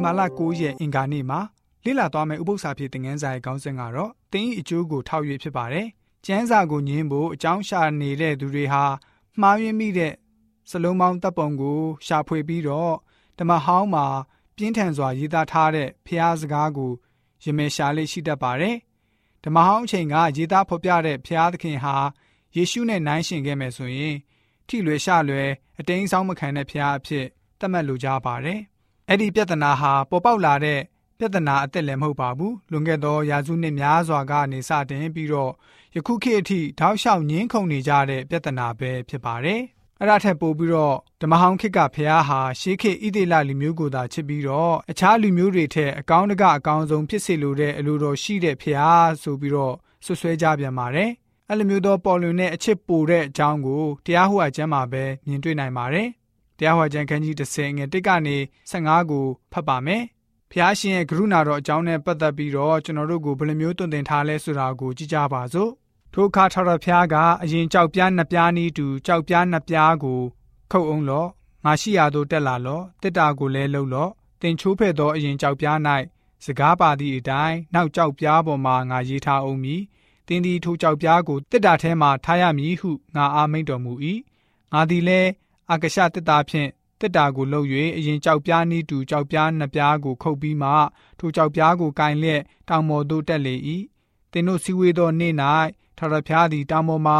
တင်မာလ9ရက်အင်္ဂါနေ့မှာလေ့လာသွားမယ့်ဥပုသ္စာဖြစ်တဲ့ငန်းစာရဲ့ခေါင်းစဉ်ကတော့တင်းဤအကျိုးကိုထောက်၍ဖြစ်ပါတယ်။ကျမ်းစာကိုညင်းဖို့အကြောင်းရှာနေတဲ့သူတွေဟာမှားယွင်းမိတဲ့စလုံးပေါင်းတပ်ပုံကိုရှာဖွေပြီးတော့ဓမ္မဟောင်းမှာပြင်းထန်စွာရေးသားထားတဲ့ဖျားစကားကိုရမယ်ရှာလေးရှိတတ်ပါတယ်။ဓမ္မဟောင်းအချိန်ကရေးသားဖော်ပြတဲ့ဖျားသခင်ဟာယေရှုနဲ့နိုင်ရှင်ခဲ့မယ်ဆိုရင်ထိလွယ်ရှလွယ်အတိမ်ဆောင်မခံတဲ့ဖျားအဖြစ်သတ်မှတ်လိုကြပါတယ်။ အဲ့ဒီပြဿနာဟာပေါ်ပေါက်လာတဲ့ပြဿနာအသက်လည်းမဟုတ်ပါဘူး။လွန်ခဲ့သောရာစုနှစ်များစွာကနေစတင်ပြီးတော့ယခုခေတ်အထိတောက်လျှောက်ငင်းခုန်နေကြတဲ့ပြဿနာပဲဖြစ်ပါတယ်။အဲ့ဒါထက်ပိုပြီးတော့ဓမ္မဟောင်းခေတ်ကဖျားဟာရှေးခေတ်ဣသေလလူမျိုးကိုသာချစ်ပြီးတော့အခြားလူမျိုးတွေထက်အကောင်းတကအကောင်းဆုံးဖြစ်စေလိုတဲ့အလိုတော်ရှိတဲ့ဖျားဆိုပြီးတော့ဆွဆွဲကြပြန်ပါတယ်။အဲ့လိုမျိုးသောပေါ်လွင်တဲ့အချစ်ပိုတဲ့အကြောင်းကိုတရားဟောကျမ်းမှာပဲမြင်တွေ့နိုင်ပါတယ်။ တရားဟောကျမ်းခန်းကြီး30ငွေ1ကနေ15ကိုဖတ်ပါမယ်။ဖျားရှင်ရဲ့ကရုဏာတော်အကြောင်းနဲ့ပတ်သက်ပြီးတော့ကျွန်တော်တို့ကိုဘယ်လိုမျိုးတုံ့တင်ထားလဲဆိုတာကိုကြည့်ကြပါစို့။ထိုအခါထာဝရဘုရားကအရင်ကြောက်ပြားနှစ်ပြားနီးတူကြောက်ပြားနှစ်ပြားကိုခုတ်အောင်လော့ငါရှိရာသို့တက်လာလော့တစ်တာကိုလည်းလှုပ်လော့တင်ချိုးဖဲ့သောအရင်ကြောက်ပြား၌စကားပါသည့်အတိုင်းနောက်ကြောက်ပြားပေါ်မှာငါရေးထားအောင်မည်။တင်းဒီထိုကြောက်ပြားကိုတစ်တာထဲမှထားရမည်ဟုငါအားမိန့်တော်မူ၏ငါသည်လည်း အကရှတစ်တာဖြင့်တစ်တာကိုလှုပ်၍အရင်ကြောက်ပြားနည်းတူကြောက်ပြားနှစ်ပြားကိုခုတ်ပြီးမှထိုကြောက်ပြားကိုကင်လျက်တောင်ပေါ်သို့တက်လေ၏တင်းတို့စီဝေသောနေ့၌ထရဖျားသည်တောင်ပေါ်မှာ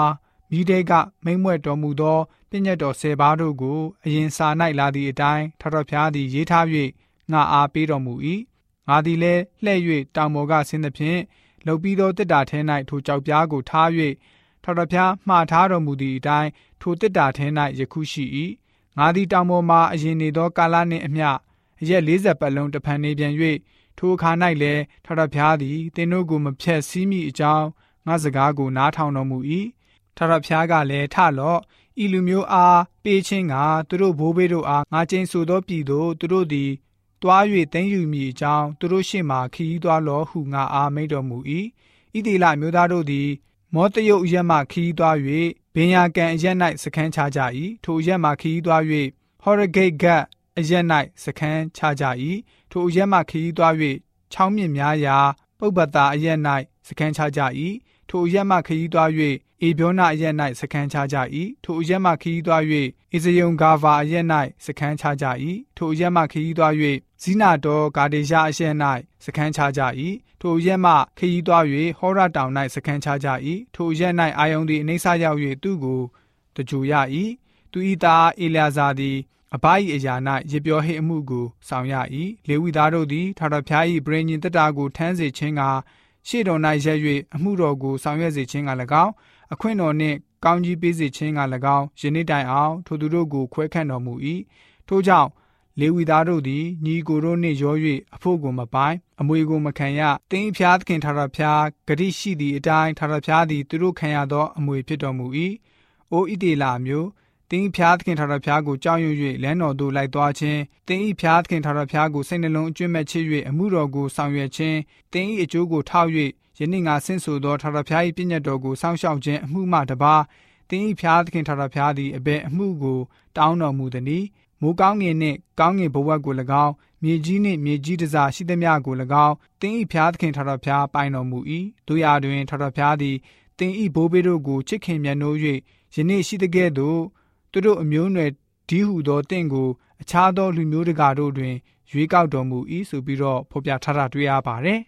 မိတဲကမိမ့်မွဲ့တော်မူသောပြည့်ညတ်တော်ဆယ်ပါးတို့ကိုအရင်စာ၌လာသည့်အတိုင်းထရဖျားသည်ရေးထား၍ငါအားပေးတော်မူ၏ငါသည်လည်းလှဲ့၍တောင်ပေါ်ကဆင်းသဖြင့်လှုပ်ပြီးသောတစ်တာထဲ၌ထိုကြောက်ပြားကိုထား၍ထော်တော်ဖျားမှားထားတော်မူသည့်အတိုင်း ထိုတစ်တာထဲ၌ယခုရှိ၏ငါသည်တောင်ပေါ်မှအရင်နေသောကာလနှင့်အမျှအရက်40ပတ်လုံးတဖန်နေပြန်၍ထိုအခါ၌လည်းထော်တော်ဖျားသည်သင်တို့ကိုမဖြက်စီးမိအကြောင်းငါစကားကိုနားထောင်တော်မူ၏ထော်တော်ဖျားကလည်းထလော့ဤလူမျိုးအားပေးခြင်းကသူတို့ဘိုးဘေးတို့အားငါကျင်းဆိုသောပြည်သို့သူတို့သည်တွား၍သိမ်းယူမိအကြောင်းသူတို့ရှေ့မှခရီးသွားလောဟုငါအားမိန့်တော်မူ၏ဣတိလမျိုးသားတို့သည် မောတယုတ်အရက်မှခရီးသွား၍ ဘင်ယာကန်အရက်၌စခန်းချကြ၏ထိုအရက်မှခရီးသွား၍ဟော်ရဂိတ်ဂတ်အရက်၌စခန်းချကြ၏ထိုအရက်မှခရီးသွား၍ချောင်းမြင့်များရာပုပ္ပတာအရက်၌ စခန်းချကြ၏ထိုအရက်မှခရီးသွား၍အေပြောနာအရက်၌စခန်းချကြ၏ထိုအရက်မှခရီးသွား၍အစ္စယုံဂါဗာအရက်၌စခန်းချကြ၏ထိုအရက်မှခရီးသွား၍ဇိနာတော်ဂါဒေရှာအရက်၌စခန်းချကြ၏ထိုအရက်မှခရီးသွား၍ဟောရတောင်၌စခန်းချကြ၏ထိုအရက်၌အာယုန်သည်အနေဆာရောက်၍သူ့ကိုတကြူရ၏သူဤသားအေလျာဇာသည်အဘ၏အရာ၌ရပြောဟိအမှုကိုဆောင်ရ၏လေဝိသားတို့သည်ထာဝရဘုရား၏ဗြေညင်တတာကိုထမ်းစေခြင်းက ရှေ့တော်၌ရက်၍အမှုတော်ကိုဆောင်ရွက်စေခြင်းက၎င်းအခွင့်တော်နှင့်ကောင်းကြီးပေးစေခြင်းက၎င်းယနေ့တိုင်အောင်ထိုသူတို့ကိုခွဲခန့်တော်မူ၏ထို့ကြောင့်လေဝီသားတို့သည်ညီကိုတို့နှင့်ရော၍အဖို့ကိုမပိုင်အမွေကိုမခံရတင်းဖျားသခင်ထာဝရဘုရားဂတိရှိသည့်အတိုင်းထာဝရဘုရားသည်သူတို့ခံရသောအမွေဖြစ်တော်မူ၏အိုဣတေလာမျိုး တင်းဖျားသခင်ထာဝရဘုရားကိုကြောက်ရွံ့၍လမ်းတော်သို့လိုက်သွားခြင်းတင်းဤဖျားသခင်ထာဝရဘုရားကိုစိတ်နှလုံးအကျွမ်းမဲ့ချ၍အမှုတော်ကိုဆောင်ရွက်ခြင်းတင်းဤအကျိုးကိုထောက်၍ယနေ့ငါဆင့်ဆိုသောထာဝရဘုရား၏ပြည့်ညတ်တော်ကိုစောင့်ရှောက်ခြင်းအမှုမှတပါတင်းဤဖျားသခင်ထာဝရဘုရားသည်အဘယ်အမှုကိုတောင်းတော်မူသနည်းမိုးကောင်းငင်နှင့်ကောင်းငင်ဘဝတ်ကို၎င်းမြေကြီးနှင့်မြေကြီးတစားရှိသမျှကို၎င်းတင်းဤဖျားသခင်ထာဝရဘုရားပိုင်တော်မူ၏တို့ရာတွင်ထာဝရဘုရားသည်တင်းဤဘိုးဘေးတို့ကိုချစ်ခင်မြတ်နိုး၍ယနေ့ရှိတဲ့ကဲ့သို့ သူတို့အမျိုးအနွယ်ဒီဟုသောတင့်ကိုအခြားသောလူမျိုးတကာတို့တွင် ရွေးကောက်တော်မူ၏ဆိုပြီးတော့ဖော်ပြထားတာတွေ့ရပါတယ်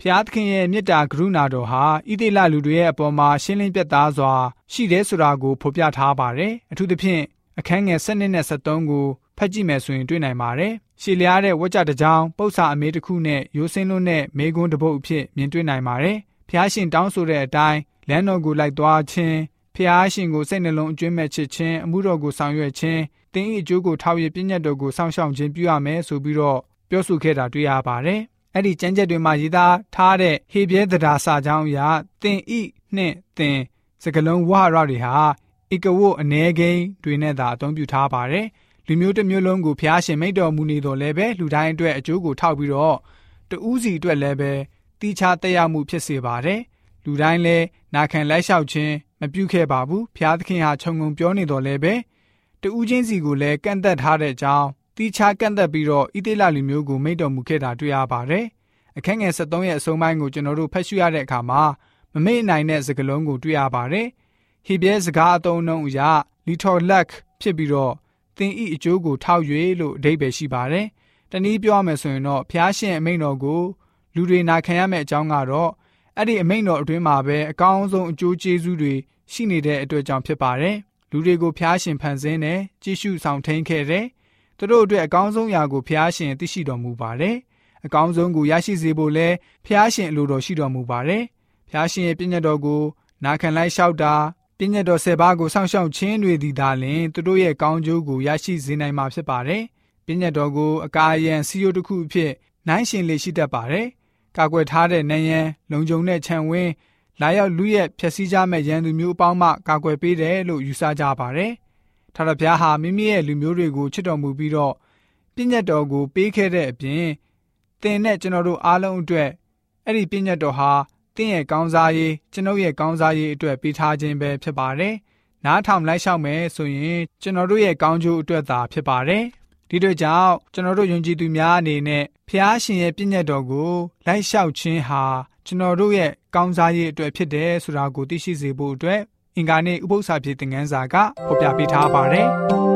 ဖျားသခင်ရဲ့မေတ္တာကရုဏာတော်ဟာဣသေလလူတွေရဲ့အပေါ်မှာရှင်းလင်းပြတ်သားစွာရှိတယ်ဆိုတာကိုဖော်ပြထားပါတယ်အထူးသဖြင့်အခန်းငယ်7နဲ့73ကိုဖတ်ကြည့်မယ်ဆိုရင်တွေ့နိုင်ပါတယ်ရှည်လျားတဲ့ဝကြတစ်ကြောင်ပု္ပ္ပာအမေတစ်ခုနဲ့ရိုးစင်းလို့နဲ့မေကွန်းတစ်ပုတ်အဖြစ်မြင်တွေ့နိုင်ပါတယ်ဖျားရှင်တောင်းဆိုတဲ့အတိုင်းလမ်းတော်ကိုလိုက်သွားခြင်း ဖျားရှင်ကိုစိတ်နှလုံးအကျွမ်းမဲ့ချစ်ခြင်းအမှုတော်ကိုဆောင်ရွက်ခြင်းတင်း၏အကျိုးကိုထောက်ရပြည့်ညတ်တော်ကိုစောင့်ရှောက်ခြင်းပြုရမယ်ဆိုပြီးတော့ပြောဆိုခဲ့တာတွေ့ရပါတယ်အဲ့ဒီကျမ်းချက်တွေမှာရေးသားထားတဲ့ဟေပြဲတရားစာကြောင်းအရာတင်ဤနှင့်တင်စကလုံးဝရတွေဟာဧကဝတ်အ ਨੇ ကိန်းတွေနဲ့သာအသုံးပြုထားပါတယ်လူမျိုးတစ်မျိုးလုံးကိုဖျားရှင်မိတ်တော်မူနေတော်လဲပဲလူတိုင်းအတွက်အကျိုးကိုထောက်ပြီးတော့တူးစီအတွက်လည်းပဲတီးခြားတက်ရောက်မှုဖြစ်စေပါတယ်လူတိုင်းလည်းနာခံလိုက်လျှောက်ခြင်း မပြုခဲ့ပါဘူးဖျားသခင်ဟာခြုံငုံပြောနေတော်လဲပဲတူးချင်းစီကိုလည်းကန့်သက်ထားတဲ့အကြောင်းတီးခြားကန့်သက်ပြီးတော့ဣသေလလူမျိုးကိုမိန့်တော်မူခဲ့တာတွေ့ရပါတယ်။အခန်းငယ်73ရဲ့အဆုံးပိုင်းကိုကျွန်တော်တို့ဖတ်ရှုရတဲ့အခါမှာမမေ့နိုင်တဲ့စကားလုံးကိုတွေ့ရပါတယ်။ဟေဘဲစကားအသုံးအနှုန်းအရလီထော်လက်ဖြစ်ပြီးတော့သင်ဤအကျိုးကိုထောက်၍လို့အဓိပ္ပာယ်ရှိပါတယ်။တနည်းပြောရမယ်ဆိုရင်တော့ဖျားရှင်အမိန့်တော်ကိုလူတွေနာခံရမယ့်အကြောင်းကတော့ အဲ့ဒီအမိန့်တော်အတွင်းမှာပဲအကောင်းဆုံးအကျိုးကျေးဇူးတွေရှိနေတဲ့အတွက်ကြောင့်ဖြစ်ပါတယ်။လူတွေကိုဖျားရှင်ဖန်ဆင်းတယ်ကြည့်ရှုဆောင်ထိန်ခဲ့တယ်။သူတို့အတွက်အကောင်းဆုံးရာကိုဖျားရှင်သိရှိတော်မူပါတယ်။အကောင်းဆုံးကိုရရှိစေဖို့လဲဖျားရှင်အလိုတော်ရှိတော်မူပါတယ်။ဖျားရှင်ရဲ့ပြည့်ညတ်တော်ကိုနာခံလိုက်လျှောက်တာပြည့်ညတ်တော်၁၀ပါးကိုစောင့်ရှောက်ခြင်းတွေဒီသာလျှင်သူတို့ရဲ့ကောင်းကျိုးကိုရရှိစေနိုင်မှာဖြစ်ပါတယ်။ပြည့်ညတ်တော်ကိုအကာအယံစီယိုတစ်ခုအဖြစ်နိုင်ရှင်လေရှိတတ်ပါတယ်။ ကာကွယ်ထားတဲ့နယံလုံခြုံတဲ့ခြံဝင်းလာရောက်လူရဲ့ဖြည့်ဆည်းကြမဲ့ရန်သူမျိုးအပေါင်းမှကာကွယ်ပေးတယ်လို့ယူဆကြပါတယ်။ထာဝရဘုရားဟာမိမိရဲ့လူမျိုးတွေကိုချစ်တော်မူပြီးတော့ပြည့်ညတ်တော်ကိုပေးခဲ့တဲ့အပြင်သင်နဲ့ကျွန်တော်တို့အားလုံးအတွက်အဲ့ဒီပြည့်ညတ်တော်ဟာသင်ရဲ့ကောင်းစားရေးကျွန်ုပ်ရဲ့ကောင်းစားရေးအတွက်ပေးထားခြင်းပဲဖြစ်ပါတယ်။နားထောင်လိုက်ရှောက်မယ်ဆိုရင်ကျွန်တော်တို့ရဲ့ကောင်းကျိုးအတွက်သာဖြစ်ပါတယ်။ ဒီတို့ကြောင့်ကျွန်တော်တို့ယုံကြည်သူများအနေနဲ့ဖျားရှင်ရဲ့ပြည့်ညတ်တော်ကိုလိုက်လျှောက်ခြင်းဟာကျွန်တော်တို့ရဲ့ကောင်းစားရေးအတွက်ဖြစ်တယ်ဆိုတာကိုသိရှိစေဖို့အတွက်အင်္ဂါနေ့ဥပုသ္စာပြေသင်ခန်းစာကဖော်ပြပေးထားပါတယ်။